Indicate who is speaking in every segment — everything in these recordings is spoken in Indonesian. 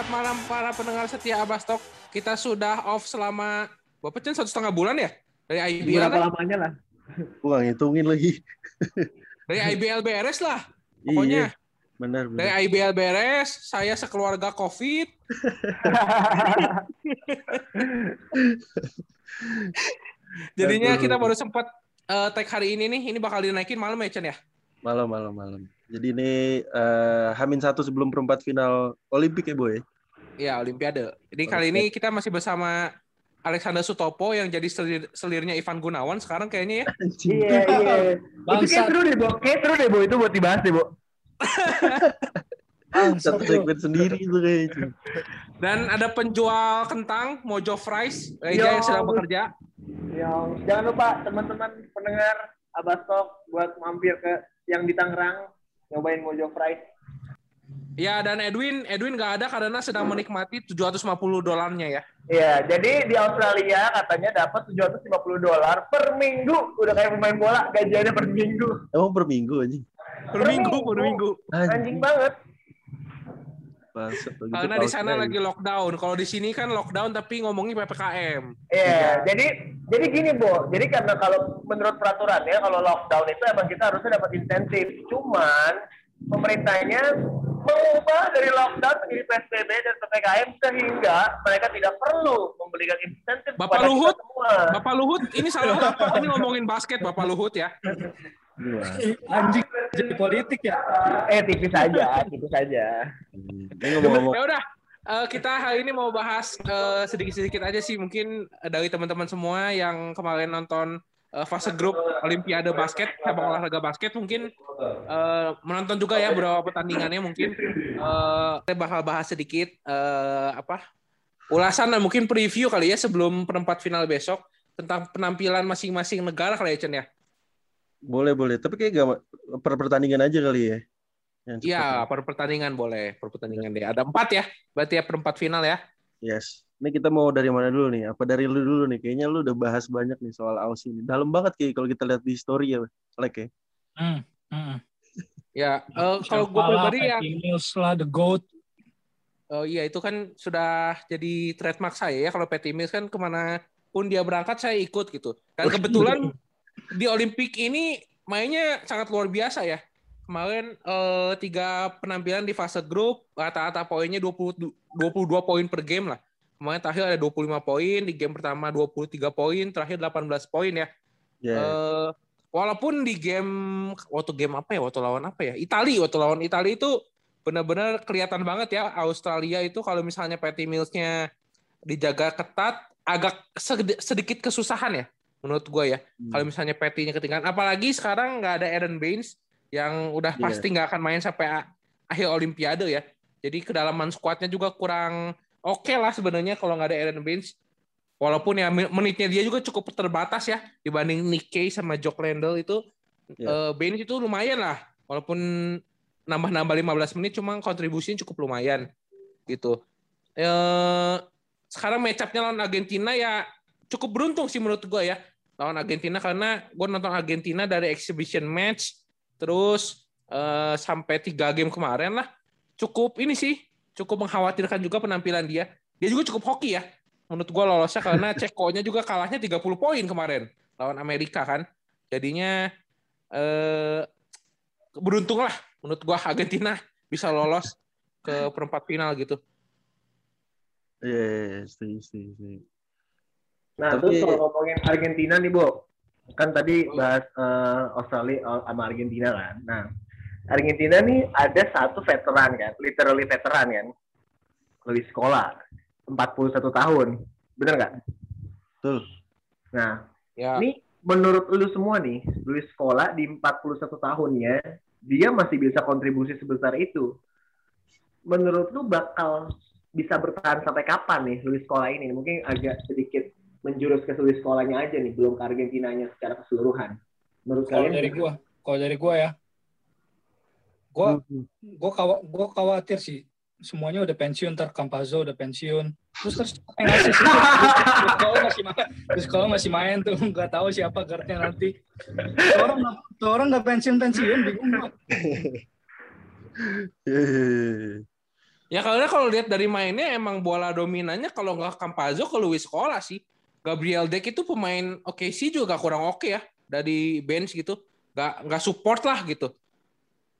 Speaker 1: selamat malam para pendengar setia Abastok. Kita sudah off selama Bapak Chen satu setengah bulan ya dari IBL.
Speaker 2: Berapa
Speaker 1: kan?
Speaker 2: lamanya lah?
Speaker 3: Gua ngitungin lagi.
Speaker 1: Dari IBL beres lah.
Speaker 3: Iya,
Speaker 1: Pokoknya
Speaker 3: benar
Speaker 1: dari
Speaker 3: benar.
Speaker 1: IBL beres, saya sekeluarga COVID. Jadinya kita baru sempat eh, tag hari ini nih. Ini bakal dinaikin malam ya Chen ya?
Speaker 3: Malam malam malam. Jadi ini eh, Hamin satu sebelum perempat final Olimpik ya boy.
Speaker 1: Iya, Olimpiade. Jadi kali
Speaker 3: Oke.
Speaker 1: ini kita masih bersama Alexander Sutopo yang jadi selir, selirnya Ivan Gunawan sekarang kayaknya ya.
Speaker 2: Iya, iya. Itu kayak seru deh, Bo. Kayak seru deh, Bo. Itu buat dibahas deh, Bo.
Speaker 4: Bangsat
Speaker 3: Satu segmen sendiri itu kayaknya.
Speaker 1: Dan ada penjual kentang Mojo Fries, Reja
Speaker 2: Yo.
Speaker 1: yang sedang bekerja.
Speaker 2: Ya, jangan lupa teman-teman pendengar Abastok buat mampir ke yang di Tangerang nyobain Mojo Fries.
Speaker 1: Ya, dan Edwin, Edwin nggak ada karena sedang menikmati 750 dolarnya ya.
Speaker 2: Iya, jadi di Australia katanya dapat 750 dolar per minggu. Udah kayak pemain bola, gajiannya per minggu.
Speaker 3: Emang per minggu anjing.
Speaker 1: Per minggu, per minggu.
Speaker 2: Anjing banget.
Speaker 1: Karena di sana lagi lockdown. Kalau di sini kan lockdown tapi ngomongin PPKM.
Speaker 2: Iya, jadi jadi gini, Bo. Jadi karena kalau menurut peraturan ya, kalau lockdown itu emang kita harusnya dapat insentif. Cuman pemerintahnya mengubah dari lockdown menjadi PSBB dan PPKM sehingga mereka tidak perlu memberikan insentif
Speaker 1: Bapak
Speaker 2: kepada kita
Speaker 1: Luhut?
Speaker 2: semua.
Speaker 1: Bapak Luhut, ini salah apa? Ini ngomongin basket Bapak Luhut ya.
Speaker 4: Anjing jadi politik ya.
Speaker 2: Eh, tipis aja, tipis aja.
Speaker 3: Ini ngomong-ngomong
Speaker 1: Ya udah, eh, kita hari ini mau bahas eh, sedikit-sedikit aja sih mungkin dari teman-teman semua yang kemarin nonton eh, fase grup Olimpiade basket, cabang olahraga basket mungkin eh, menonton juga ya beberapa pertandingannya mungkin eh, kita bakal bahas sedikit eh, apa ulasan dan mungkin preview kali ya sebelum perempat final besok tentang penampilan masing-masing negara kali ya Chen ya.
Speaker 3: Boleh boleh, tapi kayak gak per pertandingan aja kali ya.
Speaker 1: Iya,
Speaker 3: ya.
Speaker 1: per pertandingan boleh, per pertandingan deh. Ada empat ya, berarti ya perempat final ya.
Speaker 3: Yes. Ini kita mau dari mana dulu nih? Apa dari lu dulu nih? Kayaknya lu udah bahas banyak nih soal Aussie ini. Dalam banget kayak kalau kita lihat di story ya, like ya.
Speaker 4: Hmm. hmm.
Speaker 1: Ya, eh, kalau gue pribadi ya,
Speaker 4: Mills lah, The GOAT.
Speaker 1: eh, iya itu kan sudah jadi trademark saya ya. Kalau Patty Mills kan ke mana pun dia berangkat saya ikut gitu. Dan kebetulan di Olimpik ini mainnya sangat luar biasa ya. Kemarin eh, tiga penampilan di fase grup, rata-rata poinnya 20, 22 poin per game lah. Kemarin terakhir ada 25 poin, di game pertama 23 poin, terakhir 18 poin ya.
Speaker 3: Ya.
Speaker 1: Eh, walaupun di game waktu game apa ya waktu lawan apa ya Itali waktu lawan Itali itu benar-benar kelihatan banget ya Australia itu kalau misalnya Patty Mills-nya dijaga ketat agak sedi- sedikit kesusahan ya menurut gue ya
Speaker 3: Hmm.
Speaker 1: kalau misalnya Patty-nya ketinggalan apalagi sekarang nggak ada Aaron Baines yang udah
Speaker 3: Iya.
Speaker 1: pasti nggak akan main sampai akhir Olimpiade ya jadi kedalaman skuadnya juga kurang oke lah sebenarnya kalau nggak ada Aaron Baines walaupun ya men- menitnya dia juga cukup terbatas ya dibanding Nick Kay sama Jock Landell itu
Speaker 3: Iya.
Speaker 1: eh, Baines itu lumayan lah walaupun nambah-nambah 15 menit cuma kontribusinya cukup lumayan gitu eh sekarang match lawan Argentina ya cukup beruntung sih menurut gue ya lawan Argentina karena gue nonton Argentina dari exhibition match terus eh, sampai tiga game kemarin lah. Cukup ini sih cukup mengkhawatirkan juga penampilan dia. Dia juga cukup hoki ya menurut gue lolosnya karena Ceko-nya juga kalahnya 30 poin kemarin lawan Amerika kan. Jadinya eh beruntung lah menurut gue Argentina bisa lolos ke perempat final gitu.
Speaker 3: Iya, iya, iya, setuju, setuju, setuju.
Speaker 2: Nah,
Speaker 3: Tapi-
Speaker 2: terus kalau ngomongin Argentina nih, Bo. Kan tadi bahas eh, Australia eh, sama Argentina kan. Nah, Argentina nih ada satu veteran kan, literally veteran kan. Luis Scola, 41 tahun. Bener nggak?
Speaker 3: Betul.
Speaker 2: Nah,
Speaker 1: ya
Speaker 2: ini menurut lu semua nih, Luis Scola di 41 tahunnya, dia masih bisa kontribusi sebesar itu. Menurut lu bakal bisa bertahan sampai kapan nih Luis Scola ini? Mungkin agak sedikit menjurus ke Luis Scolanya aja nih, belum ke Argentinanya secara keseluruhan. Menurut
Speaker 4: Kalau
Speaker 2: kalian?
Speaker 4: dari gua, kalau dari gua ya, gua
Speaker 3: Hmm.
Speaker 4: gua kawa, gua khawatir sih. Semuanya udah pensiun, ntar Campazzo udah pensiun. Terus terus ngasih sih? Terus kalau masih main, terus kalau masih main tuh nggak tahu siapa guardnya nanti. Tuh orang nggak- tuh orang nggak pensiun pensiun bingung gua.
Speaker 3: Iya, iya, iya.
Speaker 1: Ya karena kalau lihat dari mainnya emang bola dominannya kalau nggak Campazzo ke Luis Scola sih. Gabriel Deck itu pemain oke sih juga gak kurang oke ya dari bench gitu. Gak nggak support lah gitu.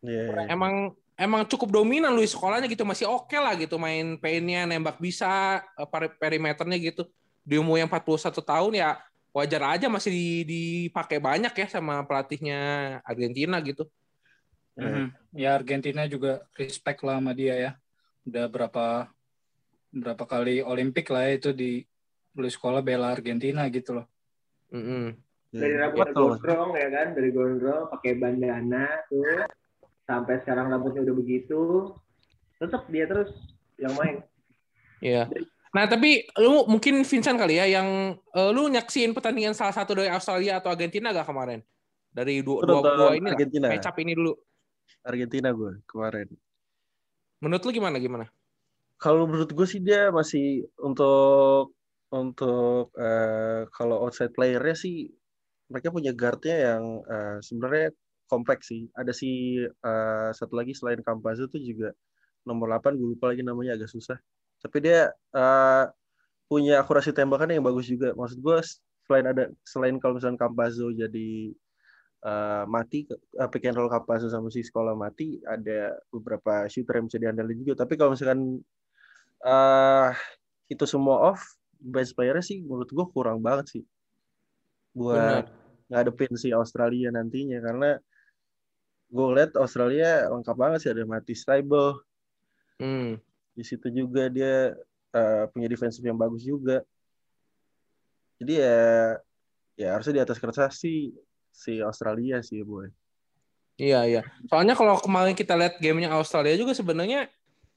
Speaker 3: Iya.
Speaker 1: Emang emang cukup dominan Luis Scolanya gitu masih oke lah gitu main paintnya nembak bisa eh, peri- perimeternya gitu. Di umur yang 41 tahun ya wajar aja masih di- dipakai banyak ya sama pelatihnya Argentina gitu.
Speaker 4: Mhm. Ya Argentina juga respect lah sama dia ya. Udah berapa berapa kali Olimpik lah ya itu di Luis sekolah bela Argentina gitu loh.
Speaker 1: Mm-mm.
Speaker 2: dari
Speaker 3: Iya.
Speaker 2: rambut
Speaker 3: Betul.
Speaker 2: gondrong ya kan dari gondrong pakai bandana tuh sampai sekarang rambutnya udah begitu tetap dia terus yang main
Speaker 1: Iya. Nah, tapi lu mungkin Vincent kali ya yang eh, lu nyaksiin pertandingan salah satu dari Australia atau Argentina gak kemarin? Dari dua, dua, dua ini lah.
Speaker 3: Argentina.
Speaker 1: Match up ini dulu.
Speaker 3: Argentina gue kemarin.
Speaker 1: Menurut lu gimana gimana?
Speaker 3: Kalau menurut gue sih dia masih untuk untuk eh, kalau outside playernya sih mereka punya guardnya yang eh, sebenarnya kompleks sih. Ada si eh, satu lagi selain Campazzo tuh juga nomor 8 gue lupa lagi namanya agak susah. Tapi dia eh, punya akurasi tembakan yang bagus juga. Maksud gue selain ada selain kalau misalnya Campazzo jadi eh, mati eh, pick and roll Campazzo sama si sekolah mati ada beberapa shooter yang bisa diandalkan juga. Tapi kalau misalkan eh itu semua off bench player sih menurut gue kurang banget sih. Buat ngadepin si Australia nantinya karena gue lihat Australia lengkap banget sih. Ada Mati Stable
Speaker 1: Hmm.
Speaker 3: di situ juga dia eh, punya defensive yang bagus juga. Jadi ya ya harusnya di atas kertas sih si Australia sih boy.
Speaker 1: Iya, iya. Soalnya kalau kemarin kita lihat gamenya Australia juga sebenarnya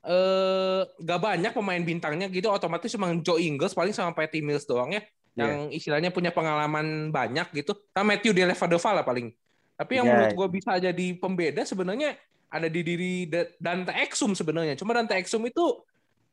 Speaker 1: eh gak banyak pemain bintangnya gitu. Otomatis cuma Joe Ingles paling sama Patty Mills doang ya. Yang istilahnya punya pengalaman banyak gitu. Sama Matthew Dellavedova lah paling. Tapi yang
Speaker 3: Iya.
Speaker 1: menurut gue bisa jadi pembeda sebenarnya ada di diri Da- Dante Exum sebenarnya. Cuma Dante Exum itu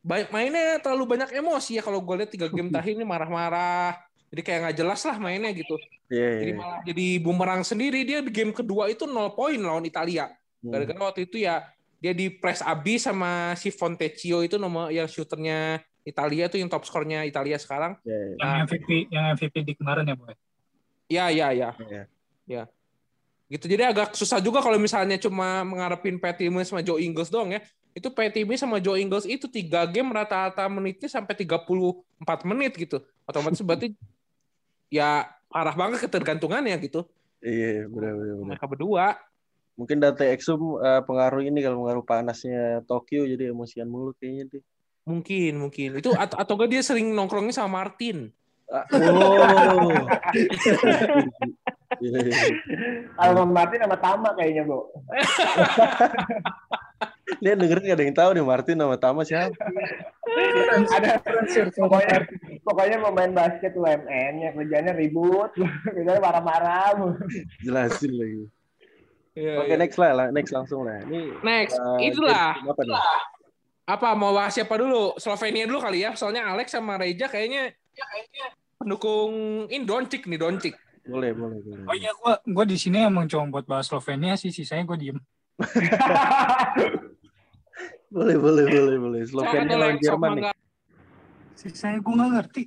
Speaker 1: mainnya terlalu banyak emosi ya. Kalau gue lihat tiga game terakhir ini marah-marah. Jadi kayak nggak jelas lah mainnya gitu.
Speaker 3: Iya,
Speaker 1: jadi
Speaker 3: iya.
Speaker 1: malah jadi bumerang sendiri. Dia di game kedua itu 0 poin lawan Italia.
Speaker 3: Hmm.
Speaker 1: gara-gara waktu itu ya dia di press abis sama si Fontecchio itu nomor yang shooternya Italia itu yang top skornya Italia sekarang.
Speaker 3: Iya, iya.
Speaker 4: Yang MVP yang MVP di kemarin ya boy.
Speaker 1: ya ya ya.
Speaker 3: Iya.
Speaker 1: gitu. Jadi agak susah juga kalau misalnya cuma mengharapin Patty Mills sama Joe Ingles doang ya. Itu Patty Mills sama Joe Ingles itu tiga game rata-rata menitnya sampai 34 menit gitu. Otomatis berarti ya parah banget ketergantungannya gitu.
Speaker 3: Iya, benar benar benar.
Speaker 1: mereka berdua
Speaker 3: Mungkin Dante Exum eh, pengaruh ini kalau pengaruh panasnya Tokyo jadi emosian mulu kayaknya deh.
Speaker 1: mungkin mungkin itu atau atau enggak dia sering nongkrongnya sama Martin
Speaker 3: Ah, Oh.
Speaker 2: Kalau Martin sama Tama kayaknya bu
Speaker 3: Dia dengerin gak ada yang tahu nih Martin sama Tama siapa?
Speaker 2: ada pokoknya pokoknya pemain basket UMN yang kerjanya ribut kerjanya marah-marah.
Speaker 3: Jelasin lagi.
Speaker 1: Iya,
Speaker 3: Oke
Speaker 1: iya.
Speaker 3: next lah, next langsung lah. Ini
Speaker 1: next
Speaker 3: eh,
Speaker 1: itulah
Speaker 3: apa nih?
Speaker 1: apa mau bahas siapa dulu Slovenia dulu kali ya soalnya Alex sama Reja kayaknya pendukung in Doncic nih Doncic
Speaker 3: Boleh, boleh, boleh.
Speaker 4: Oh iya gua gua di sini emang cuma buat bahas Slovenia sih sisanya gua diem.
Speaker 3: Boleh, boleh, boleh, boleh. Slovenia lawan Jerman nih.
Speaker 4: Sisanya gua nggak ngerti.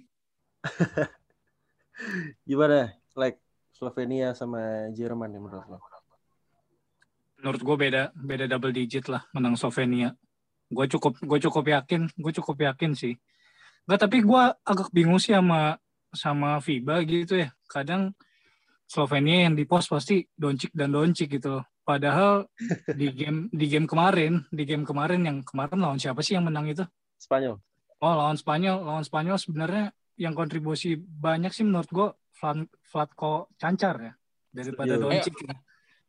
Speaker 3: Gimana? Like Slovenia sama Jerman nih menurut lo?
Speaker 4: Menurut gua beda beda double digit lah menang Slovenia. Gue cukup gue cukup yakin gue cukup yakin sih. Enggak tapi gua agak bingung sih sama sama FIBA gitu ya. Kadang Slovenia yang di post pasti Doncic dan Doncic gitu. loh. Padahal di game di game kemarin, di game kemarin yang kemarin lawan siapa sih yang menang itu?
Speaker 3: Spanyol.
Speaker 4: Oh, lawan Spanyol, lawan Spanyol sebenarnya yang kontribusi banyak sih menurut gue Flatko Cancar ya daripada
Speaker 3: Setuju.
Speaker 4: Doncic. ya.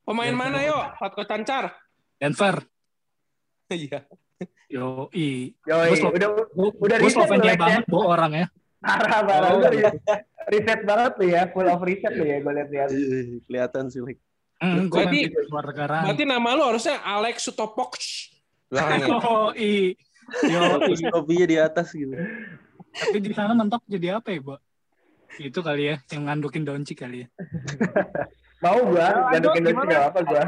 Speaker 1: Pemain mana yuk Fatko Cancar
Speaker 4: Denver.
Speaker 1: iya
Speaker 4: Yo, i. Gua Slo-
Speaker 2: udah
Speaker 4: Gue
Speaker 2: Udah riset
Speaker 4: Slovenia
Speaker 2: ya?
Speaker 4: banget bu orang ya.
Speaker 2: parah parah
Speaker 3: Oh.
Speaker 2: Lu riset, banget tuh ya full of riset tuh ya gue lihat-lihat
Speaker 3: Iya, Kelihatan sih. Like.
Speaker 4: Hmm, gue
Speaker 1: Berarti- berarti nama lu harusnya Alex Sutopox
Speaker 4: Oh, i. Yo, i.
Speaker 3: Kopinya di atas gitu.
Speaker 4: Tapi di sana mentok jadi apa ya, Bu? Itu kali ya, yang ngandukin Doncic kali ya.
Speaker 2: mau gua Doncic
Speaker 1: gimana?
Speaker 2: gak apa gua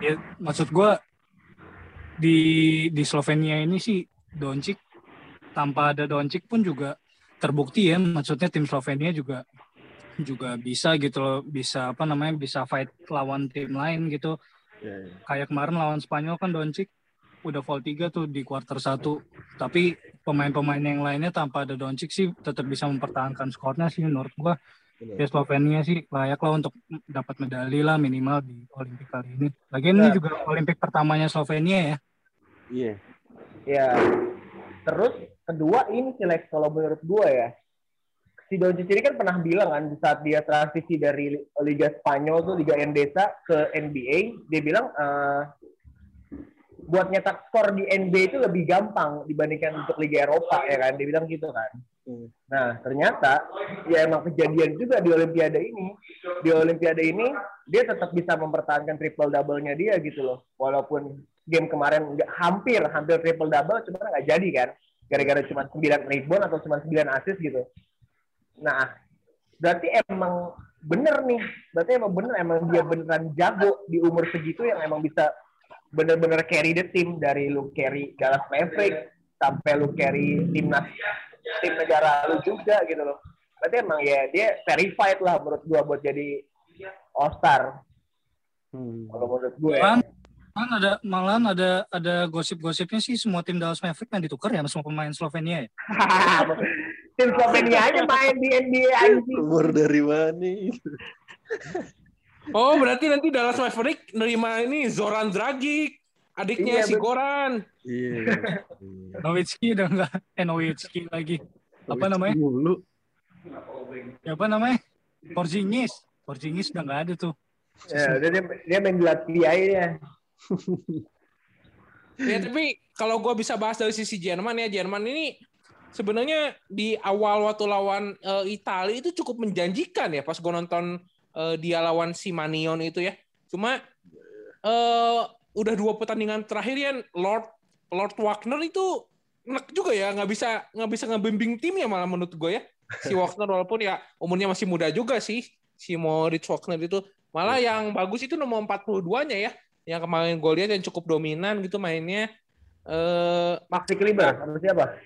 Speaker 4: ya maksud gue di di Slovenia ini sih Doncic tanpa ada Doncic pun juga terbukti ya maksudnya tim Slovenia juga juga bisa gitu loh bisa apa namanya bisa fight lawan tim lain gitu
Speaker 3: Ya, ya.
Speaker 4: kayak kemarin lawan Spanyol kan Doncic udah fall 3 tuh di quarter 1 tapi pemain-pemain yang lainnya tanpa ada Doncic sih tetap bisa mempertahankan skornya sih menurut gua. Ya Slovenia sih layak lah untuk dapat medali lah minimal di Olimpik kali ini. Lagian ini juga Olimpik pertamanya Slovenia ya.
Speaker 3: Iya.
Speaker 2: Ya. Terus kedua ini sih Lex kalau menurut gue ya. Si Doncic ini kan pernah bilang kan di saat dia transisi dari Liga Spanyol tuh Liga Endesa ke NBA, dia bilang eh, buat nyetak skor di NBA itu lebih gampang dibandingkan untuk Liga Eropa ya kan. Dia bilang gitu kan. Nah, ternyata ya emang kejadian juga di Olimpiade ini. Di Olimpiade ini dia tetap bisa mempertahankan triple double-nya dia gitu loh. Walaupun game kemarin nggak hampir hampir triple double cuma nggak jadi kan. Gara-gara cuma 9 rebound atau cuma 9 assist gitu. Nah, berarti emang bener nih. Berarti emang bener emang dia beneran jago di umur segitu yang emang bisa bener-bener carry the team dari lu carry Dallas Mavericks sampai lu carry timnas tim negara lu juga gitu loh. Berarti emang ya dia verified lah menurut gua buat jadi All Star
Speaker 3: Hmm.
Speaker 2: kalau menurut gue.
Speaker 4: Malahan, malahan ada malahan ada ada gosip-gosipnya sih semua tim Dallas Mavericks yang ditukar ya sama semua pemain Slovenia ya.
Speaker 2: tim Slovenia aja main di NBA anjing.
Speaker 3: Umur dari mana itu?
Speaker 1: Oh, berarti nanti Dallas Maverick nerima ini Zoran Dragic, adiknya
Speaker 2: Iya,
Speaker 1: si. Goran.
Speaker 3: Iya.
Speaker 4: Nowitzki udah enggak eh Nowitzki lagi. Apa namanya?
Speaker 3: Mulu.
Speaker 4: Ya, apa namanya? Porzingis. Porzingis udah enggak ada tuh.
Speaker 2: Ya, udah dia, dia main di Latvia ya.
Speaker 1: Ya, tapi kalau gua bisa bahas dari sisi Jerman ya, Jerman ini sebenarnya di awal waktu lawan eh, Italia itu cukup menjanjikan ya pas gua nonton eh, dia lawan si Manion itu ya. Cuma eh udah dua pertandingan terakhir ya Lord Lord Wagner itu enak juga ya nggak bisa nggak bisa ngebimbing tim ya malah menurut gue ya. Si Wagner walaupun ya umurnya masih muda juga sih si Moritz Wagner itu. Malah yang bagus itu nomor 42-nya ya yang kemarin gue lihat yang cukup dominan gitu mainnya. Eh
Speaker 2: Maxi Kleber siapa?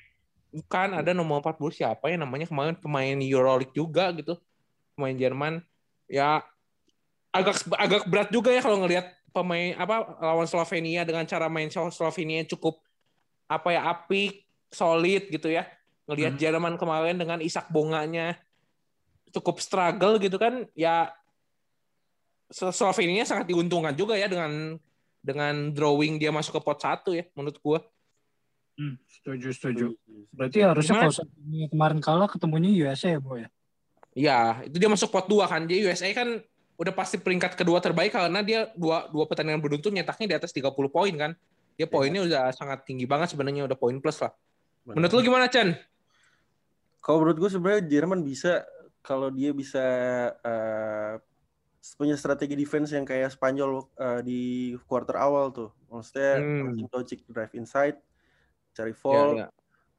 Speaker 1: bukan ada nomor 40 siapa ya namanya kemarin pemain Euroleague juga gitu. Pemain Jerman. Ya agak agak berat juga ya kalau ngelihat pemain apa lawan Slovenia dengan cara main Slovenia yang cukup apa ya apik solid gitu ya ngelihat
Speaker 4: Hmm.
Speaker 1: Jerman kemarin dengan Isak Bonganya cukup struggle gitu kan ya Slo- Slovenia sangat diuntungkan juga ya dengan dengan drawing dia masuk ke pot satu ya menurut gua
Speaker 4: Hmm, setuju, setuju. Berarti harusnya
Speaker 1: Gimana?
Speaker 4: kalau kemarin kalah ketemunya USA ya, Boy. ya?
Speaker 1: Iya, itu dia masuk pot dua kan. Jadi USA kan udah pasti peringkat kedua terbaik karena dia dua dua pertandingan beruntun nyetaknya di atas 30 poin kan. Dia poinnya udah sangat tinggi banget sebenarnya udah poin plus lah. Menurut lu gimana Chan?
Speaker 3: Kalau menurut gue sebenarnya Jerman bisa kalau dia bisa eh, punya strategi defense yang kayak Spanyol eh, di quarter awal tuh. Maksudnya
Speaker 1: Hmm.
Speaker 3: Doncic drive inside, cari
Speaker 1: Ya,
Speaker 3: fall,
Speaker 1: ya.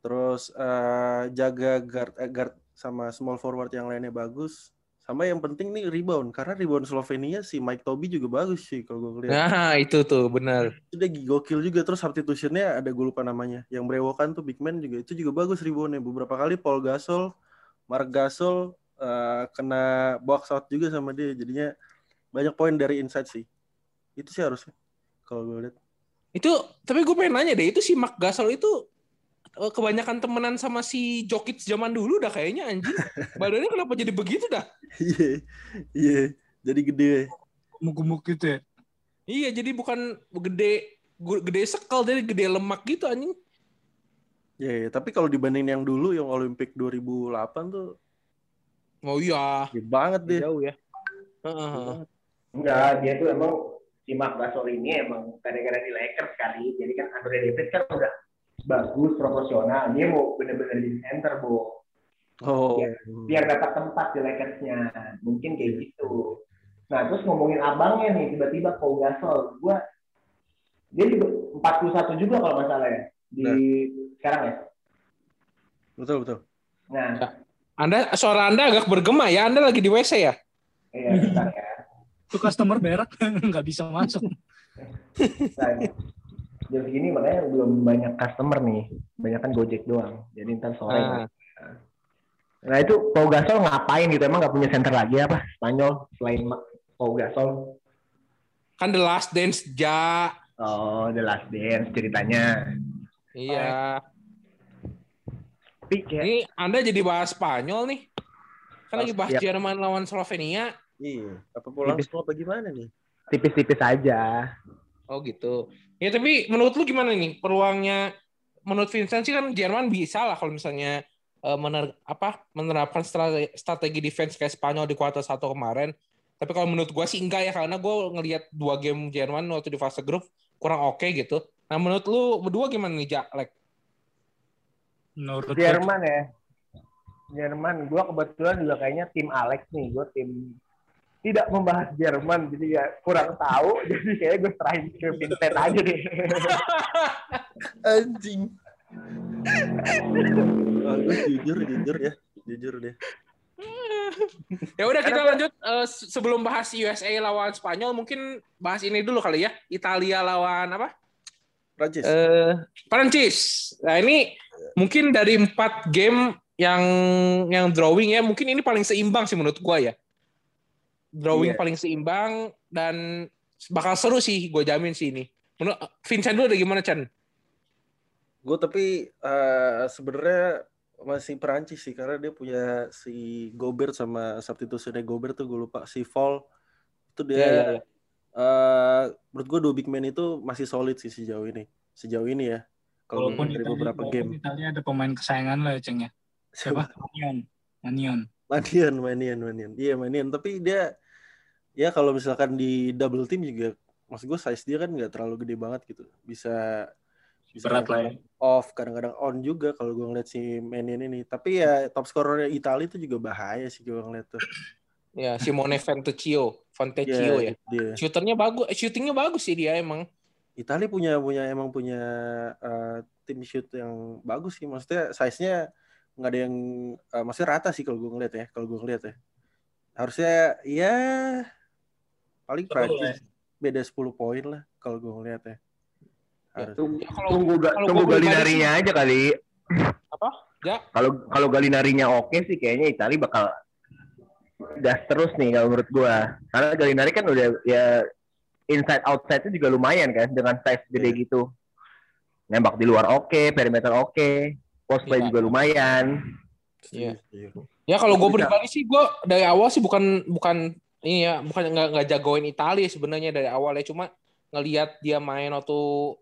Speaker 3: terus eh, jaga guard eh, guard sama small forward yang lainnya bagus. Sama yang penting nih rebound karena rebound Slovenia si Mike Toby juga bagus sih kalau gue lihat.
Speaker 1: Nah, itu tuh benar.
Speaker 3: Itu dia gokil juga terus substitutionnya ada gue lupa namanya. Yang berewokan tuh big man juga itu juga bagus reboundnya. Beberapa kali Paul Gasol, Mark Gasol eh, kena box out juga sama dia. Jadinya banyak poin dari inside sih. Itu sih harusnya kalau gue lihat.
Speaker 1: Itu tapi gue pengen nanya deh, itu si Mark Gasol itu kebanyakan temenan sama si Jokic zaman dulu dah kayaknya anjing. Badannya kenapa jadi begitu dah?
Speaker 3: Iya, iya. Jadi gede.
Speaker 4: Gemuk-gemuk gitu ya.
Speaker 1: Iya, jadi bukan gede gede sekal jadi gede lemak gitu anjing.
Speaker 3: Iya, iya. tapi kalau dibanding yang dulu yang Olimpik 2008 tuh
Speaker 1: Oh iya,
Speaker 3: gede banget deh.
Speaker 1: jauh ya. Heeh.
Speaker 2: Enggak, dia tuh emang si Mark Gasol ini emang gara-gara di Lakers kali. Jadi kan Anthony Davis kan udah bagus, proporsional. Dia mau bener-bener di center, Bu.
Speaker 3: Oh.
Speaker 2: Iya. Biar dapat tempat di Lakersnya. Mungkin kayak gitu. Nah, terus ngomongin abangnya nih, tiba-tiba Paul Gasol. Gua, dia juga 41 juga kalau nggak salah ya. Di sekarang ya.
Speaker 3: Betul, betul.
Speaker 2: Nah,
Speaker 1: Anda suara Anda agak bergema ya. Anda lagi di WC ya?
Speaker 2: iya, bentar ya.
Speaker 4: Itu customer berak nggak bisa masuk.
Speaker 2: Bentar. Jam segini makanya belum banyak customer nih. Banyak kan Gojek doang. Jadi ntar sore.
Speaker 1: Nah,
Speaker 2: Nah itu Pau Gasol ngapain gitu? Emang nggak punya center lagi apa? Spanyol selain Pau Gasol?
Speaker 1: kan The Last Dance Ja.
Speaker 2: Oh, The Last Dance ceritanya.
Speaker 1: Iya.
Speaker 2: Tapi kayak
Speaker 1: Ini Anda jadi bahas Spanyol nih. Kan lagi bahas
Speaker 2: Iya.
Speaker 1: Jerman lawan Slovenia.
Speaker 3: Iya. Apa pulang
Speaker 2: Tipis.
Speaker 3: semua apa gimana nih?
Speaker 2: tipis-tipis aja.
Speaker 1: Oh gitu. Ya tapi menurut lu gimana nih peluangnya? Menurut Vincent sih kan Jerman bisa lah kalau misalnya eh, mener apa menerapkan strategi, strategi defense kayak Spanyol di kuarter satu kemarin. Tapi kalau menurut gua sih enggak ya karena gua ngelihat dua game Jerman waktu di fase grup kurang oke gitu. Nah menurut lu berdua gimana nih Jack? Like,
Speaker 4: Menurut gue
Speaker 2: Jerman ya. Jerman, gue kebetulan juga kayaknya tim Alex nih, gue tim tidak membahas Jerman, jadi ya kurang tahu, jadi kayak gue serahin ke Vincent aja deh.
Speaker 3: Anjing. Oh, gue jujur, jujur ya. Jujur deh.
Speaker 1: ya udah kita lanjut eh, se- sebelum bahas USA lawan Spanyol mungkin bahas ini dulu kali ya. Italia lawan apa?
Speaker 3: Prancis.
Speaker 1: Eh, Prancis. Nah ini mungkin dari empat game yang yang drawing ya, mungkin ini paling seimbang sih menurut gua ya. Drawing
Speaker 3: Iya.
Speaker 1: paling seimbang dan bakal seru sih, gue jamin sih ini. Menurut Vincent dulu ada gimana Chan?
Speaker 3: Gue tapi eh, sebenarnya masih Perancis sih karena dia punya si Gobert sama substitusinya Gobert tuh gue lupa si Fall itu dia
Speaker 1: iya, iya.
Speaker 3: eh, menurut gue dua big man itu masih solid sih sejauh ini sejauh ini ya kalau
Speaker 4: walaupun
Speaker 3: dari beberapa game
Speaker 4: Italia ada pemain kesayangan lo ya, Ceng ya. Siapa? Manion. Manion.
Speaker 3: Manian, Manian, Manian. Iya Manian. Tapi dia ya kalau misalkan di double team juga, maksud gue size dia kan nggak terlalu gede banget gitu. Bisa bisa
Speaker 4: Berat lah ya.
Speaker 3: off, kadang-kadang on juga kalau gue ngeliat si Manian ini. Tapi ya top scorernya Italia itu juga bahaya sih gue ngeliat tuh.
Speaker 1: Ya Simone Ventecchio, Ventecchio ya.
Speaker 3: Dia.
Speaker 1: Shooternya bagus, eh, shootingnya bagus sih dia emang.
Speaker 3: Italia punya punya emang punya eh, tim shoot yang bagus sih. Maksudnya size-nya nggak ada yang eh, maksudnya rata sih kalau gue ngeliat ya. Kalau gue ngeliat ya. Harusnya ya paling
Speaker 4: Betul,
Speaker 3: Prancis beda 10 poin lah kalau gue ngeliat ya.
Speaker 2: Tunggu,
Speaker 1: Ya, kalau-
Speaker 2: tunggu, tunggu
Speaker 1: gua pribadi
Speaker 2: Galinarinya aja kali.
Speaker 1: Apa? Ya.
Speaker 2: Kalau kalau Galinarinya oke sih, kayaknya Itali bakal gas terus nih kalau menurut gua. Karena Galinari kan udah ya inside outside-nya juga lumayan kan dengan size gede
Speaker 3: Iya.
Speaker 2: gitu. Nembak di luar oke, perimeter oke, post play
Speaker 1: Iya.
Speaker 2: juga lumayan.
Speaker 1: Iya.
Speaker 3: Setuju.
Speaker 1: Ya kalau gue pribadi sih gue dari awal sih bukan bukan ini ya bukan nggak nggak jagoin Italia sebenarnya dari awal ya cuma ngelihat dia main waktu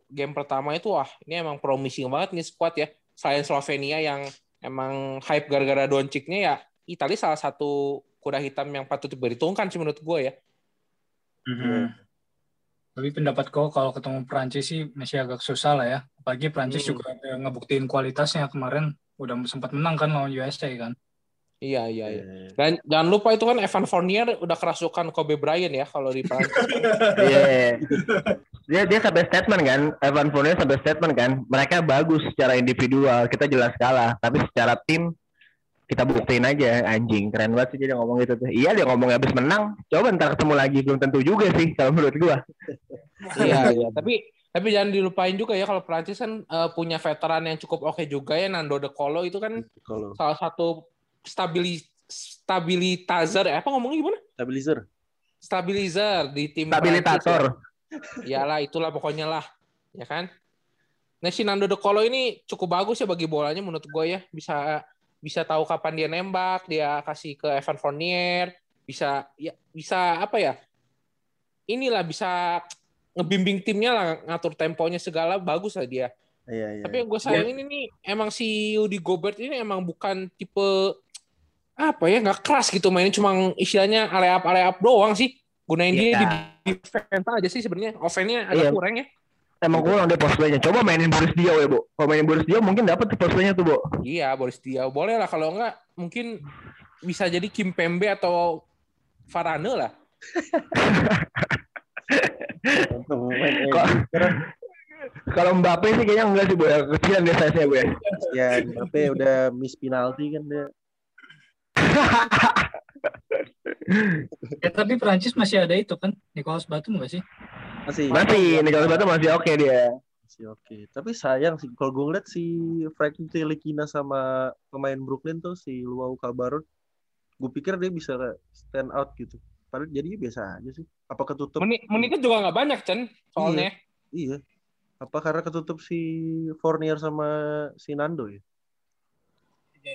Speaker 1: game pertama itu wah ini emang promising banget nih squad ya selain Slovenia yang emang hype gara-gara Doncicnya ya Italia salah satu kuda hitam yang patut diperhitungkan sih menurut gue ya
Speaker 4: Mhm. Tapi pendapat kau kalau ketemu Prancis sih masih agak susah lah ya. Apalagi Prancis
Speaker 1: Hmm.
Speaker 4: juga ada ngebuktiin kualitasnya kemarin udah sempat menang kan lawan USA kan.
Speaker 1: iya iya iya
Speaker 3: Iya.
Speaker 1: dan jangan lupa itu kan Evan Fournier udah kerasukan Kobe Bryant ya kalau di Prancis
Speaker 2: Iya. dia dia sampai statement kan, Evan Fournier sampai statement kan, mereka bagus secara individual, kita jelas kalah, tapi secara tim kita buktiin aja anjing keren banget sih dia ngomong gitu tuh iya dia ngomong habis menang coba ntar ketemu lagi belum tentu juga sih kalau menurut gua
Speaker 1: iya iya tapi tapi jangan dilupain juga ya kalau Prancis kan eh, punya veteran yang cukup oke juga ya Nando De Colo itu kan
Speaker 3: Kalau
Speaker 1: salah satu stabili stabilizer eh, apa ngomongnya gimana?
Speaker 3: Stabilizer.
Speaker 1: stabilizer di tim
Speaker 2: stabilitator.
Speaker 1: Ya. iyalah itulah pokoknya lah ya kan? Nah si Nando De Colo ini cukup bagus ya bagi bolanya menurut gue ya. Bisa bisa tahu kapan dia nembak dia kasih ke Evan Fournier bisa ya bisa apa ya? Inilah bisa ngebimbing timnya lah ngatur temponya segala bagus lah dia.
Speaker 3: Iya, iya.
Speaker 1: tapi yang gue sayangin ini emang si Rudy Gobert ini emang bukan tipe apa ya nggak keras gitu mainnya cuma istilahnya area up area up doang sih. Gunain dia
Speaker 2: Iya.
Speaker 1: di defense aja sih sebenarnya offense-nya agak
Speaker 2: Iya.
Speaker 1: kurang ya.
Speaker 2: Emang kurang deh post play-nya. Coba mainin Boris Dio ya bu. Kalau mainin Boris Dio mungkin dapat post play-nya tuh bu.
Speaker 1: Iya Boris Diaw. Boleh lah kalau enggak mungkin bisa jadi Kim Pembe atau Varane lah
Speaker 2: Kalau Mbappe sih kayaknya enggak sih bu ya kecilan dia size-nya bu ya
Speaker 3: ya Mbappe udah miss penalti kan dia.
Speaker 4: Ya tapi Prancis masih ada itu kan Nicolas Batum nggak sih?
Speaker 3: Masih.
Speaker 2: masih Nicolas Batum masih oke dia
Speaker 3: Masih oke. Tapi sayang sih kalau gue ngeliat si Frank Tilikina sama pemain Brooklyn tuh si Luau Kabarot, gue pikir dia bisa stand out gitu. Padahal jadinya biasa aja sih. Apa ketutup?
Speaker 1: Menit menitnya juga nggak banyak, Chen. Soalnya.
Speaker 3: Iya. Apa karena ketutup si Fournier sama si Nando ya?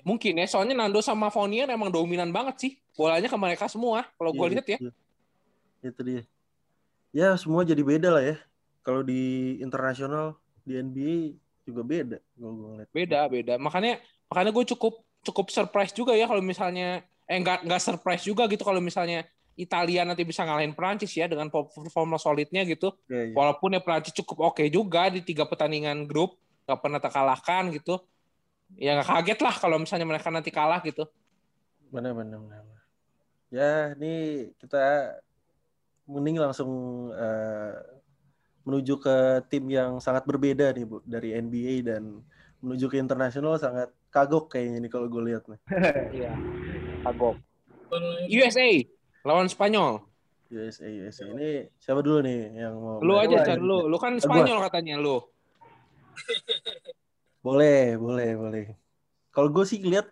Speaker 1: Mungkin ya, soalnya Nando sama Fournier emang dominan banget sih. Bolanya ke mereka semua, kalau gue
Speaker 3: Iya,
Speaker 1: lihat ya.
Speaker 3: iya. Itu dia. Ya semua jadi beda lah ya. Kalau di internasional di NBA juga beda. Kalau gue ngeliat.
Speaker 1: Beda, beda. Makanya makanya gue cukup cukup surprise juga ya kalau misalnya eh nggak nggak surprise juga gitu kalau misalnya Italia nanti bisa ngalahin Prancis ya dengan performa solidnya gitu.
Speaker 3: Iya, iya.
Speaker 1: Walaupun ya Prancis cukup oke juga di tiga pertandingan grup, nggak pernah terkalahkan gitu. Ya nggak kaget lah kalau misalnya mereka nanti kalah gitu.
Speaker 3: Benar, benar, benar. Ya, ini kita mending langsung eh, menuju ke tim yang sangat berbeda nih, Bu, dari NBA dan menuju ke internasional sangat kagok kayaknya nih kalau gue lihat nih.
Speaker 1: Iya. Kagok. USA lawan Spanyol.
Speaker 3: USA, USA. Ini siapa dulu nih yang mau?
Speaker 1: Lu aja Chan, lu. Lu kan. Spanyol katanya lu.
Speaker 3: Boleh, boleh, boleh. Kalau gue sih lihat,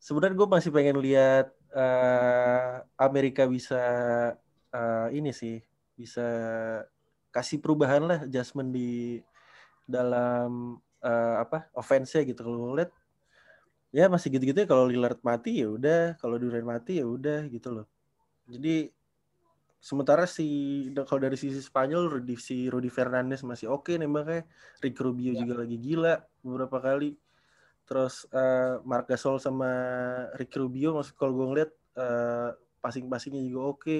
Speaker 3: sebenarnya gue masih pengen lihat eh, Amerika bisa eh, ini sih, bisa kasih perubahan lah, adjustment di dalam eh, apa offense-nya gitu. Kalau lihat, ya masih gitu-gitu. ya. Kalau Lillard mati ya udah, kalau Durant mati ya udah gitu loh. Jadi sementara si kalau dari sisi Spanyol si Rudy Fernandes masih oke nembaknya Rick Rubio juga lagi gila beberapa kali. Terus eh, Marc Gasol sama Rick Rubio maksud kalau gue ngeliat eh, passing-passingnya juga oke.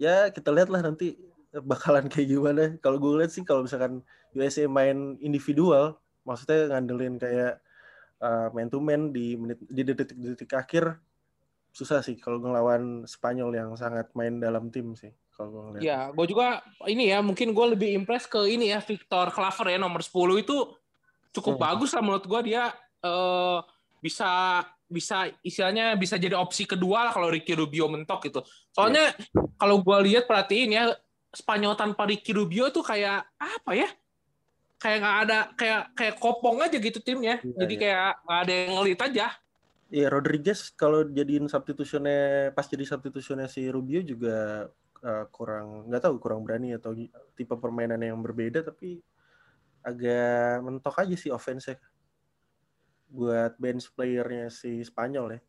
Speaker 3: Ya kita lihat lah nanti bakalan kayak gimana. Kalau gue lihat sih kalau misalkan USA main individual maksudnya ngandelin kayak eh, man to man di menit di detik-detik akhir susah sih kalau ngelawan Spanyol yang sangat main dalam tim sih kalau gue ngeliat.
Speaker 1: Ya, gue juga ini ya, mungkin gue lebih impress ke ini ya, Victor Claver ya, nomor 10 itu cukup
Speaker 3: Hmm.
Speaker 1: bagus lah menurut gue dia eh, bisa bisa istilahnya bisa jadi opsi kedua lah kalau Ricky Rubio mentok gitu. Soalnya kalau gue lihat perhatiin ya Spanyol tanpa Ricky Rubio tuh kayak apa ya? Kayak nggak ada kayak kayak kopong aja gitu timnya.
Speaker 3: Iya,
Speaker 1: Jadi
Speaker 3: iya.
Speaker 1: kayak nggak ada yang ngelit aja.
Speaker 3: Iya Rodriguez kalau jadiin substitutionnya pas jadi substitutionnya si Rubio juga eh, kurang nggak tahu kurang berani atau tipe permainan yang berbeda tapi agak mentok aja sih offense buat bench playernya si Spanyol ya.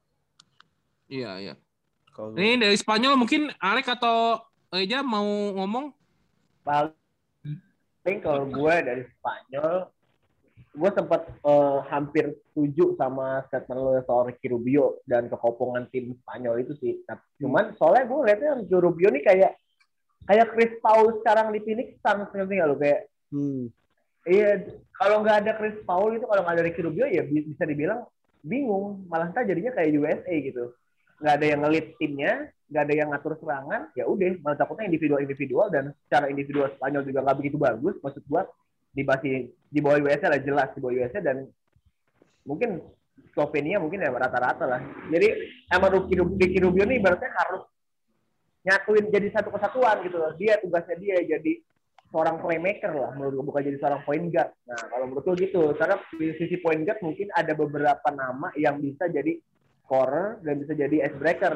Speaker 1: Iya iya.
Speaker 3: Kalau
Speaker 1: Ini dari Spanyol mungkin Alek atau Eja mau ngomong?
Speaker 2: paling kalau gue dari Spanyol gue sempat eh, hampir setuju sama statement lo soal Ricky Rubio dan kekopongan tim Spanyol itu sih. Tapi cuman soalnya gue liatnya Ricky Rubio nih kayak kayak Chris Paul sekarang di Phoenix Suns ngerti nggak lo? Kayak
Speaker 3: hmm,
Speaker 2: iya kalau nggak ada Chris Paul itu kalau nggak ada Ricky Rubio ya bi- bisa dibilang bingung. Malah ntar jadinya kayak USA gitu. Nggak ada yang ngelit timnya nggak ada yang ngatur serangan ya udah. Malah takutnya individual individual dan secara individual Spanyol juga nggak begitu bagus maksud gua di basi di bawah USA lah jelas di bawah USA dan mungkin Slovenia mungkin ya rata-rata lah. Jadi emang Rubio, Ricky Rubio nih ibaratnya harus nyatuin jadi satu kesatuan gitu loh. Dia tugasnya dia jadi seorang playmaker lah menurut gue bukan jadi seorang point guard. Nah kalau menurut gue gitu. Karena di sisi point guard mungkin ada beberapa nama yang bisa jadi scorer dan bisa jadi icebreaker.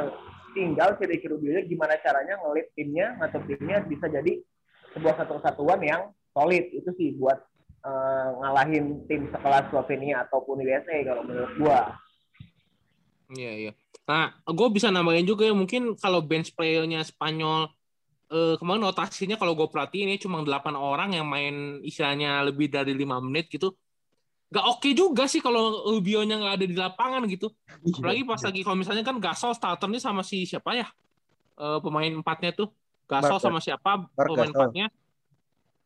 Speaker 2: Tinggal si Ricky Rubio gimana caranya ngelit timnya ngatur timnya bisa jadi sebuah satu kesatuan yang solid itu sih buat eh, ngalahin tim sekelas Slovenia ataupun USA kalau menurut gua
Speaker 1: Iya iya. Nah, gue bisa nambahin juga ya mungkin kalau bench player-nya Spanyol eh, kemarin rotasinya kalau gue perhatiin ini cuma 8 orang yang main istilahnya lebih dari lima menit gitu. Gak oke juga sih kalau Rubio-nya nggak ada di lapangan gitu. Apalagi pas lagi kalau misalnya kan Gasol starternya sama si siapa ya? Eh, pemain empatnya tuh. Gasol
Speaker 3: Mark,
Speaker 1: sama siapa pemain
Speaker 3: Gasol.
Speaker 1: empatnya?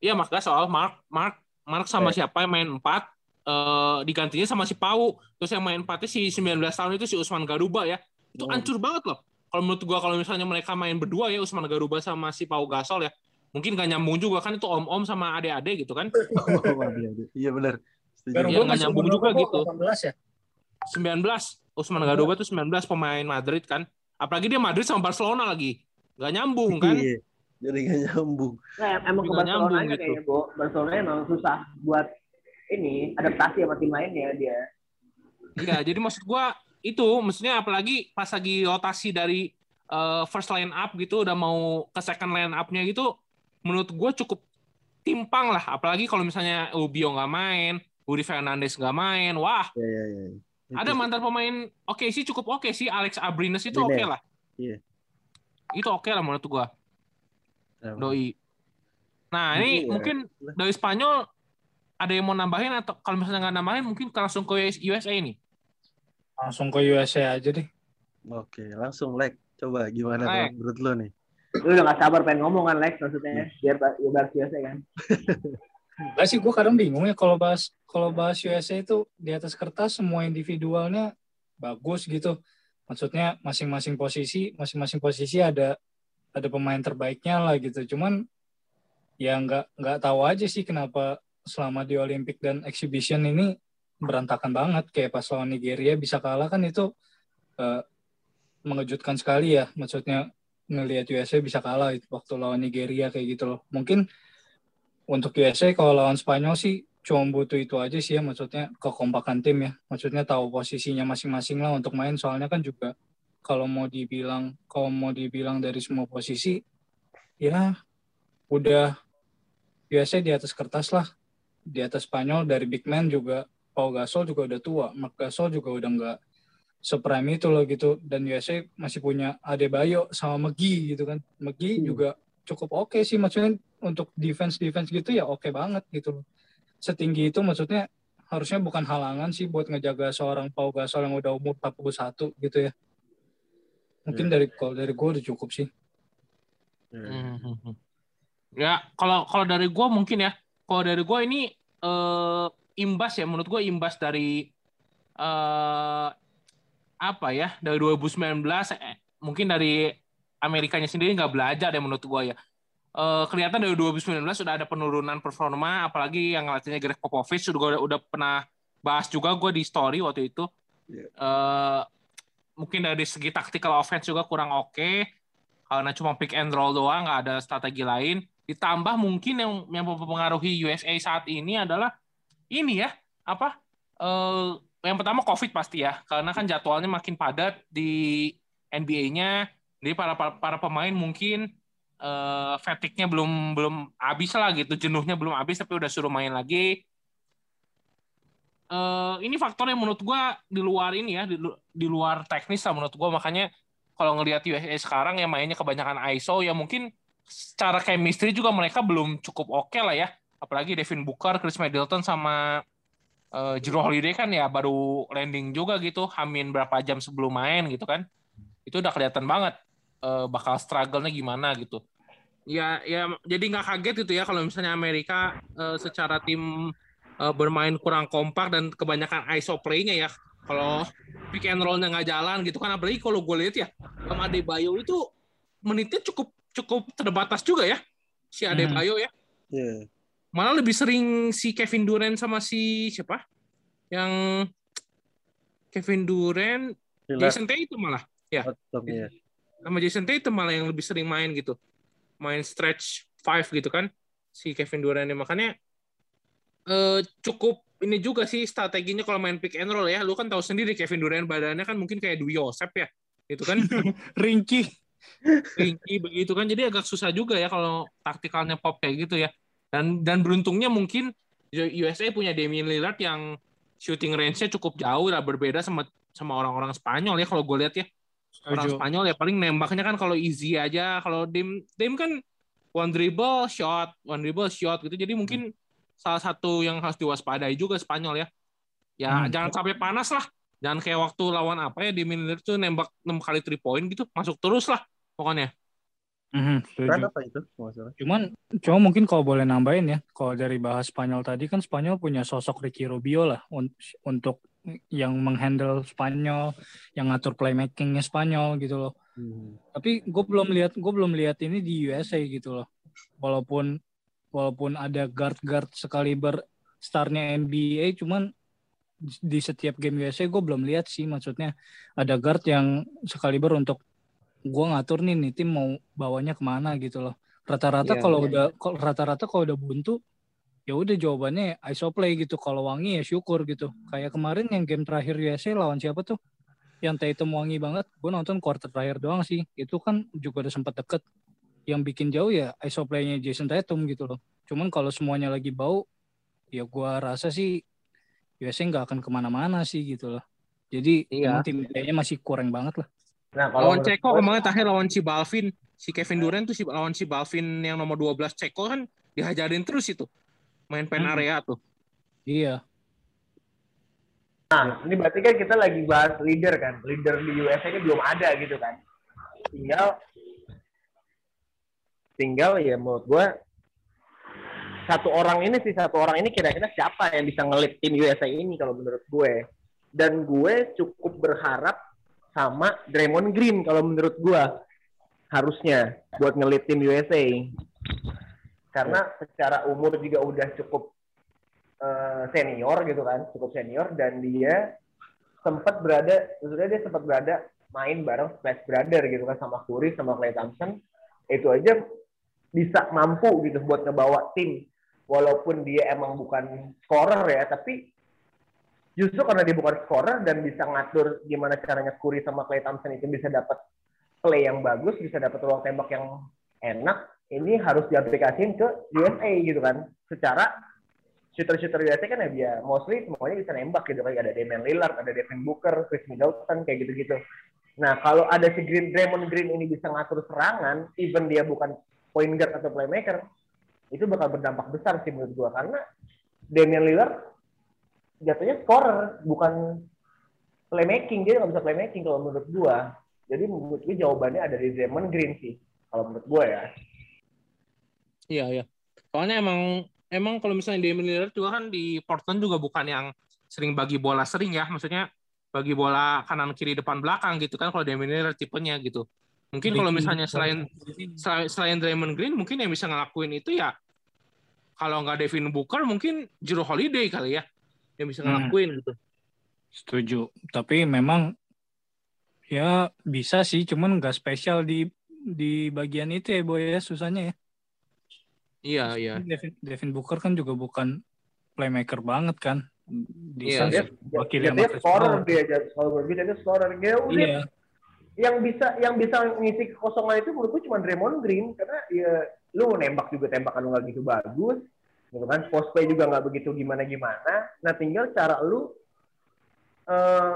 Speaker 1: Iya, Mark Gasol, Mark Mark Mark sama siapa yang main empat? eh digantinya sama si Pau. Terus yang main empatnya si 19 tahun itu si Usman Garuba ya. Itu
Speaker 3: Hmm.
Speaker 1: hancur banget loh. Kalau menurut gua kalau misalnya mereka main berdua ya Usman Garuba sama si Pau Gasol ya. Mungkin gak nyambung juga kan itu om-om sama adik-adik gitu kan.
Speaker 3: Iya benar.
Speaker 1: Iya, nggak
Speaker 4: masih
Speaker 1: nyambung juga gitu.
Speaker 4: 18 ya?
Speaker 1: 19 Usman Garuba tuh 19 pemain Madrid kan. Apalagi dia Madrid sama Barcelona lagi. Gak nyambung kan.
Speaker 3: Iya. Jadi gak nyambung.
Speaker 2: Nah, emang ke Barcelona
Speaker 1: gitu.
Speaker 2: kayaknya, Bo. Barcelona emang susah buat ini adaptasi sama tim lainnya dia.
Speaker 1: Iya, jadi maksud gua itu maksudnya apalagi pas lagi rotasi dari eh, first line up gitu udah mau ke second line up-nya gitu menurut gua cukup timpang lah apalagi kalau misalnya Ubio nggak main, Uri Fernandes nggak main. Wah,
Speaker 3: Ya, ya, ya. Itu
Speaker 1: ada mantan pemain oke sih cukup oke sih Alex Abrines itu oke
Speaker 3: Abrines.
Speaker 1: lah.
Speaker 3: Iya.
Speaker 1: Itu oke lah menurut gua.
Speaker 3: Nah,
Speaker 1: Doi. Nah, ini
Speaker 3: Iya.
Speaker 1: mungkin dari Spanyol ada yang mau nambahin atau kalau misalnya nggak nambahin mungkin langsung ke USA nih.
Speaker 4: Langsung ke USA aja deh.
Speaker 3: Oke, langsung like. Coba gimana kalau menurut lo nih?
Speaker 2: Lu udah gak sabar pengen ngomong kan, Lex, maksudnya. Biar, biar bahas USA kan.
Speaker 4: Gak sih, gue kadang bingung ya kalau bahas kalau bahas USA itu di atas kertas semua individualnya bagus gitu. Maksudnya masing-masing posisi, masing-masing posisi ada ada pemain terbaiknya lah gitu. Cuman ya nggak nggak tahu aja sih kenapa selama di Olympic dan exhibition ini berantakan banget kayak pas lawan Nigeria bisa kalah kan itu eh, mengejutkan sekali ya. Maksudnya ngelihat USA bisa kalah waktu lawan Nigeria kayak gitu loh. Mungkin untuk USA kalau lawan Spanyol sih cuma butuh itu aja sih ya maksudnya kekompakan tim ya maksudnya tahu posisinya masing-masing lah untuk main soalnya kan juga kalau mau dibilang kalau mau dibilang dari semua posisi ya udah USA di atas kertas lah. Di atas Spanyol dari big man juga Pau Gasol juga udah tua Mark Gasol juga udah nggak seprime itu loh gitu. Dan USA masih punya Adebayo sama McGee gitu kan. McGee
Speaker 3: Hmm.
Speaker 4: juga cukup oke sih maksudnya untuk defense defense gitu ya oke banget gitu loh. Setinggi itu maksudnya harusnya bukan halangan sih buat ngejaga seorang Pau Gasol yang udah umur 41 gitu ya mungkin
Speaker 3: Iya.
Speaker 4: dari kalau dari gue udah cukup sih
Speaker 3: Ya.
Speaker 1: Mhm. Ya, kalau kalau dari gua mungkin ya, kalau dari gua ini eh, imbas ya, menurut gua imbas dari eh apa ya, dari 2019 eh, mungkin dari Amerikanya sendiri nggak belajar ya menurut gua ya. Eh, kelihatan dari 2019 sudah ada penurunan performa, apalagi yang ngelatihnya Greg Popovich sudah udah, udah pernah bahas juga gua di story waktu itu.
Speaker 3: Iya.
Speaker 1: Eh, mungkin dari segi tactical offense juga kurang oke. Karena cuma pick and roll doang nggak ada strategi lain. Ditambah mungkin yang yang mempengaruhi USA saat ini adalah ini ya apa eh yang pertama covid pasti ya. Karena kan jadwalnya makin padat di NBA-nya jadi para para, pemain mungkin eh fatigue-nya belum belum habis lah gitu. Jenuhnya belum habis tapi udah suruh main lagi eh ini faktor yang menurut gua di luar ini ya di, di luar teknis lah menurut gua. Makanya kalau ngelihat USA sekarang yang mainnya kebanyakan ISO ya mungkin secara chemistry juga mereka belum cukup oke lah ya. Apalagi Devin Booker, Chris Middleton sama eh Jrue Holiday kan ya baru landing juga gitu. Hamin berapa jam sebelum main gitu kan. Itu udah kelihatan banget eh, bakal struggle-nya gimana gitu. Ya ya jadi nggak kaget gitu ya kalau misalnya Amerika eh, secara tim eh, bermain kurang kompak dan kebanyakan ISO play-nya ya. Kalau pick and roll-nya nggak jalan gitu kan apalagi kalau gue lihat ya sama Adebayo itu menitnya cukup cukup terbatas juga ya si Adebayo ya.
Speaker 3: Iya.
Speaker 1: malah lebih sering si Kevin Durant sama si siapa? Yang Kevin Durant
Speaker 3: Lillard,
Speaker 1: Jason Tatum malah
Speaker 3: ya.
Speaker 1: sama Jason Tatum malah yang lebih sering main gitu. Main stretch five gitu kan si Kevin Durant ini. Makanya eh, cukup ini juga sih strateginya kalau main pick and roll ya. Lu kan tahu sendiri Kevin Durant badannya kan mungkin kayak Dwi Yosep ya gitu kan?
Speaker 4: Ringki
Speaker 1: tinggi begitu kan? Jadi agak susah juga ya kalau taktikalnya pop kayak gitu ya. Dan dan beruntungnya mungkin USA punya Damian Lillard yang shooting range-nya cukup jauh lah berbeda sama sama orang-orang Spanyol ya kalau gue lihat ya. Orang
Speaker 4: Setuju.
Speaker 1: Spanyol ya paling nembaknya kan kalau easy aja. Kalau Dim Dim kan one dribble shot one dribble shot gitu. Jadi mungkin salah satu yang harus diwaspadai juga Spanyol ya ya
Speaker 4: Hmm.
Speaker 1: jangan sampai panas lah jangan kayak waktu lawan apa ya Damian Lillard tuh nembak 6 kali 3 point gitu masuk terus lah pokoknya
Speaker 3: apa itu? Masalah.
Speaker 4: Cuman, cuma mungkin kalau boleh nambahin ya, kalau dari bahas Spanyol tadi kan Spanyol punya sosok Ricky Rubio lah un- untuk yang menghandle Spanyol, yang ngatur playmakingnya Spanyol gitu loh.
Speaker 3: Hmm.
Speaker 4: Tapi gue belum lihat, gue belum lihat ini di USA gitu loh. Walaupun walaupun ada guard-guard sekaliber starnya NBA, cuman di setiap game USA gue belum lihat sih maksudnya ada guard yang sekaliber untuk gue ngatur nih nih tim mau bawanya ke mana gitu loh Rata-rata
Speaker 1: Iya,
Speaker 4: kalau
Speaker 1: iya.
Speaker 4: udah kalau rata-rata kalau udah buntu ya udah jawabannya iso play gitu. Kalau wangi ya syukur gitu. Kayak kemarin yang game terakhir USA lawan siapa tuh? Yang Tatum wangi banget. Gue nonton quarter terakhir doang sih. Itu kan juga udah sempat deket. Yang bikin jauh ya iso play-nya Jason Tatum gitu loh. Cuman kalau semuanya lagi bau, ya gua rasa sih USA nggak akan ke mana-mana sih gitu loh. Jadi
Speaker 1: Iya.
Speaker 4: tim kayaknya masih kurang banget lah.
Speaker 2: Nah, kalau
Speaker 1: Lawan Ceko
Speaker 2: gue-
Speaker 1: kemarin terakhir lawan si Balvin, si Kevin Durant tuh si lawan si Balvin yang nomor 12 Ceko kan dihajarin terus itu. Main pen
Speaker 4: Hmm.
Speaker 1: area tuh.
Speaker 4: Iya.
Speaker 2: Nah, ini berarti kan kita lagi bahas leader kan. Leader di USA ini belum ada gitu kan. Tinggal tinggal ya menurut gue satu orang ini sih satu orang ini kira-kira siapa yang bisa ngelit tim USA ini kalau menurut gue. Dan gue cukup berharap sama Draymond Green kalau menurut gue harusnya buat ngelit tim USA. Karena secara umur juga udah cukup eh, senior gitu kan, cukup senior dan dia sempat berada, sebenarnya dia sempat berada main bareng Splash Brother gitu kan sama Curry sama Klay Thompson. Itu aja bisa mampu gitu buat ngebawa tim. Walaupun dia emang bukan scorer ya, tapi justru karena dia bukan scorer dan bisa ngatur gimana caranya Curry sama Klay Thompson itu bisa dapat play yang bagus, bisa dapat ruang tembak yang enak, ini harus diaplikasiin ke USA gitu kan. Secara shooter-shooter USA kan ya dia mostly semuanya bisa nembak gitu kayak ada Damian Lillard, ada Devin Booker, Chris Middleton kayak gitu-gitu. Nah, kalau ada si Green Draymond Green ini bisa ngatur serangan, even dia bukan point guard atau playmaker, itu bakal berdampak besar sih menurut gua karena Damian Lillard jatuhnya scorer, bukan playmaking, dia nggak bisa playmaking kalau menurut gua. Jadi menurut gue jawabannya ada di Draymond Green sih, kalau menurut gua ya.
Speaker 1: Iya, iya. Soalnya emang emang kalau misalnya Damian Lillard juga kan di Portland juga bukan yang sering bagi bola sering ya, maksudnya bagi bola kanan kiri depan belakang gitu kan kalau Damian Lillard tipenya gitu. Mungkin kalau misalnya selain selain, selain Draymond Green mungkin yang bisa ngelakuin itu ya kalau nggak Devin Booker mungkin Jrue Holiday kali ya yang bisa
Speaker 4: Hmm.
Speaker 1: ngelakuin gitu.
Speaker 4: Setuju. Tapi memang ya bisa sih, cuman nggak spesial di di bagian itu ya boy ya susahnya ya.
Speaker 1: Iya, iya.
Speaker 4: Devin, Devin Booker kan juga bukan playmaker banget kan. Di
Speaker 1: Iya,
Speaker 4: Suns
Speaker 2: Dia,
Speaker 4: wakil
Speaker 2: dia, dia scorer dia, menurut gue dia scorer. Dia udah
Speaker 4: Iya,
Speaker 2: yang bisa yang bisa ngisi kekosongan itu menurut gue cuma Draymond Green. Karena ya lu nembak juga tembakan lu nggak gitu bagus gitu kan? Post play juga nggak begitu gimana gimana nah tinggal cara lu eh,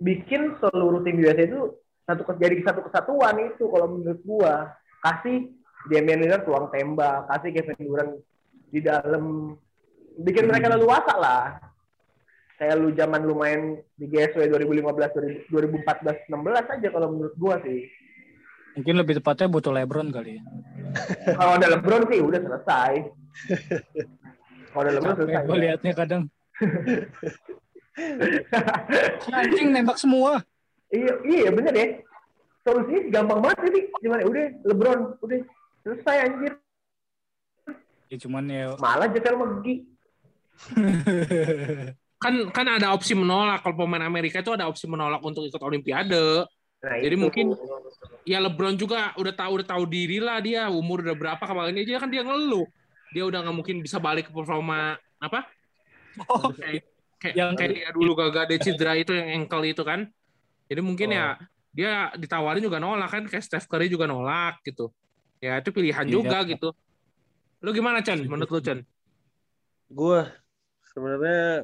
Speaker 2: bikin seluruh tim USA itu satu jadi satu kesatuan itu kalau menurut gua. Kasih Damian Lillard ruang tembak kasih Kevin Durant di dalam bikin mereka
Speaker 4: Hmm.
Speaker 2: leluasa lah kayak lu zaman lu main di GSW 2015 2014 16 aja kalau menurut gua sih.
Speaker 4: Mungkin lebih tepatnya butuh LeBron kali ya.
Speaker 2: kalau ada LeBron sih udah selesai. Kalau ada LeBron selesai
Speaker 4: Gue liatnya kadang. Anjing nembak semua.
Speaker 2: iya iya bener ya. Solusinya gampang banget sih gimana? Udah LeBron udah. Selesai anjir.
Speaker 4: Ya cuman ya
Speaker 2: malah Javel McGee
Speaker 1: Kan kan ada opsi menolak kalau pemain Amerika itu ada opsi menolak untuk ikut Olimpiade.
Speaker 2: nah,
Speaker 1: Jadi
Speaker 2: itu.
Speaker 1: mungkin- Ya LeBron juga udah tahu udah tahu diri lah dia umur udah berapa kemarin aja kan dia ngeluh. Dia udah nggak mungkin bisa balik ke performa apa?
Speaker 4: Oh,
Speaker 1: Kayak kayak,
Speaker 4: Yang-
Speaker 1: kayak dia dulu gak ada cedera itu yang ankle itu kan. Jadi mungkin ya dia ditawarin juga nolak kan kayak Steph Curry juga nolak gitu. Ya itu pilihan
Speaker 4: Iya.
Speaker 1: juga gitu. Lu gimana Chan? Menurut lu Chan?
Speaker 3: Gue sebenarnya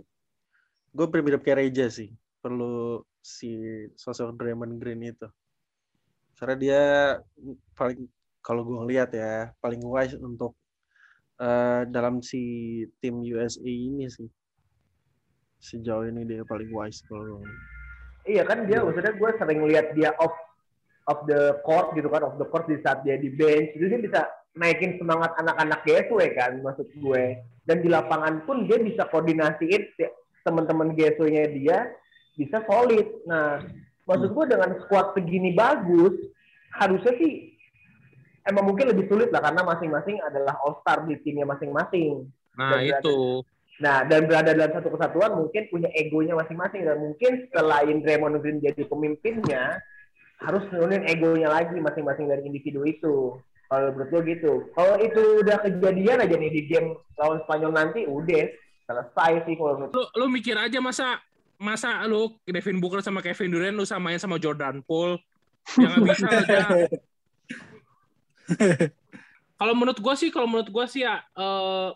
Speaker 3: gue mirip kayak Reja sih. Perlu si sosok Draymond Green itu. Karena dia paling kalau gue ngeliat ya paling wise untuk eh, dalam si tim USA ini sih. Sejauh ini dia paling wise kalau gue.
Speaker 2: iya kan dia maksudnya gue sering lihat dia off of the court gitu kan off the court di saat dia di bench itu dia bisa naikin semangat anak-anak GSW kan maksud gue dan di lapangan pun dia bisa koordinasiin teman-teman GSW-nya dia bisa solid nah maksud gue dengan squad segini bagus harusnya sih emang mungkin lebih sulit lah karena masing-masing adalah all star di timnya masing-masing
Speaker 1: Nah,
Speaker 2: Dan berada-
Speaker 1: itu.
Speaker 2: Nah, dan berada dalam satu kesatuan mungkin punya egonya masing-masing dan mungkin selain Draymond Green jadi pemimpinnya harus nurunin egonya lagi masing-masing dari individu itu. Kalau menurut gue gitu. Kalau itu udah kejadian aja nih di game lawan Spanyol nanti, udah selesai sih kalau menurut
Speaker 1: Lu, lu mikir aja masa masa lu Devin Booker sama Kevin Durant lu samain sama Jordan Poole yang nggak bisa aja. kalau menurut gua sih, kalau menurut gua sih ya eh,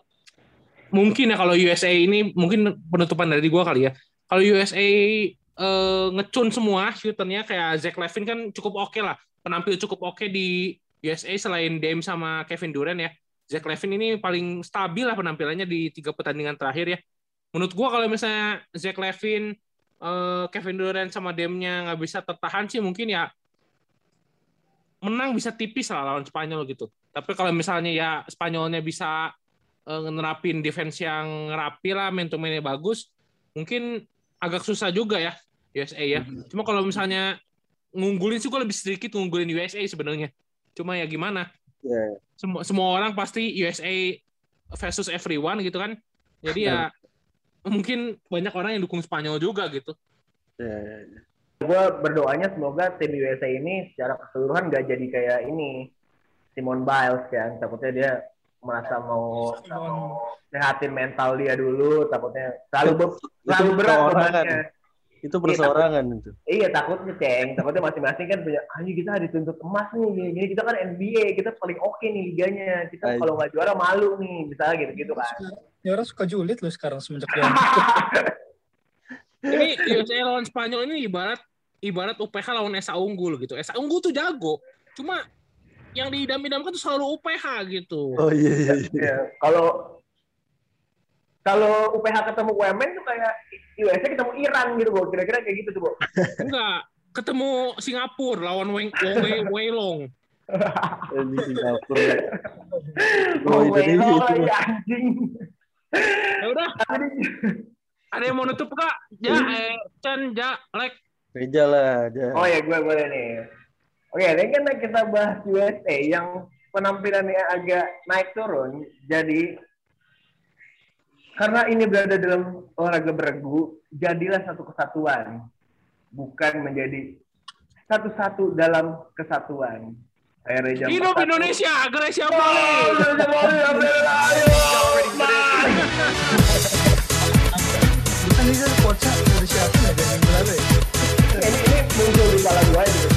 Speaker 1: mungkin ya kalau USA ini mungkin penutupan dari gua kali ya. Kalau USA eh, ngecun semua shooternya kayak Zach Levine kan cukup oke lah, penampil cukup oke di USA selain Dame sama Kevin Durant ya. Zach Levine ini paling stabil lah penampilannya di tiga pertandingan terakhir ya. Menurut gua kalau misalnya Zach Levine, eh, Kevin Durant sama Dame-nya nggak bisa tertahan sih mungkin ya menang bisa tipis lah lawan Spanyol gitu. Tapi kalau misalnya ya Spanyolnya bisa eh, nerapin defense yang rapi lah, main to mainnya bagus, mungkin agak susah juga ya USA ya. Cuma kalau misalnya ngunggulin sih gue lebih sedikit ngunggulin USA sebenarnya. Cuma ya gimana?
Speaker 3: Ya.
Speaker 1: Semua semua orang pasti USA versus everyone gitu kan. Jadi ya mungkin banyak orang yang dukung Spanyol juga gitu.
Speaker 3: Ya, ya, ya.
Speaker 2: gue berdoanya semoga tim USA ini secara keseluruhan gak jadi kayak ini Simon Biles kan takutnya dia merasa mau
Speaker 4: Simon.
Speaker 2: sehatin mental dia dulu takutnya selalu ber- selalu berat bebannya
Speaker 3: Itu perseorangan itu.
Speaker 2: iya takutnya ceng takutnya masing-masing kan punya anjing kita dituntut emas nih gini, gini kita kan NBA kita paling oke nih liganya kita
Speaker 3: Ayo.
Speaker 2: kalau nggak juara malu nih misalnya gitu gitu kan
Speaker 4: Ya orang suka julid loh sekarang semenjak dia.
Speaker 1: Ini USA lawan Spanyol ini ibarat ibarat UPH lawan Esa Unggul gitu. Esa Unggul tuh jago. Cuma yang diidam-idamkan tuh selalu UPH gitu.
Speaker 3: Oh iya iya. iya.
Speaker 2: ya kalau kalau UPH ketemu UMN tuh kayak USA ketemu Iran gitu bu kira-kira kayak gitu tuh bu
Speaker 1: Enggak. Ketemu Singapura lawan Wei Wei Wei Long.
Speaker 3: Ini Singapura. Oh,
Speaker 2: Oh,
Speaker 3: Indonesia
Speaker 2: oh,
Speaker 3: itu.
Speaker 2: ya, anjing.
Speaker 1: Ya udah, ada yang mau nutup kak? Ja, eh, Chen, Ja, Lek.
Speaker 3: Meja lah. aja.
Speaker 2: Oh ya gue boleh nih. Oke, ini kan kita bahas USA yang penampilannya agak naik turun. Jadi karena ini berada dalam olahraga beregu, jadilah satu kesatuan, bukan menjadi satu-satu dalam kesatuan. Reja
Speaker 1: Hidup Indonesia,
Speaker 2: Gresia
Speaker 1: Bali.
Speaker 2: Ini muncul di kepala gue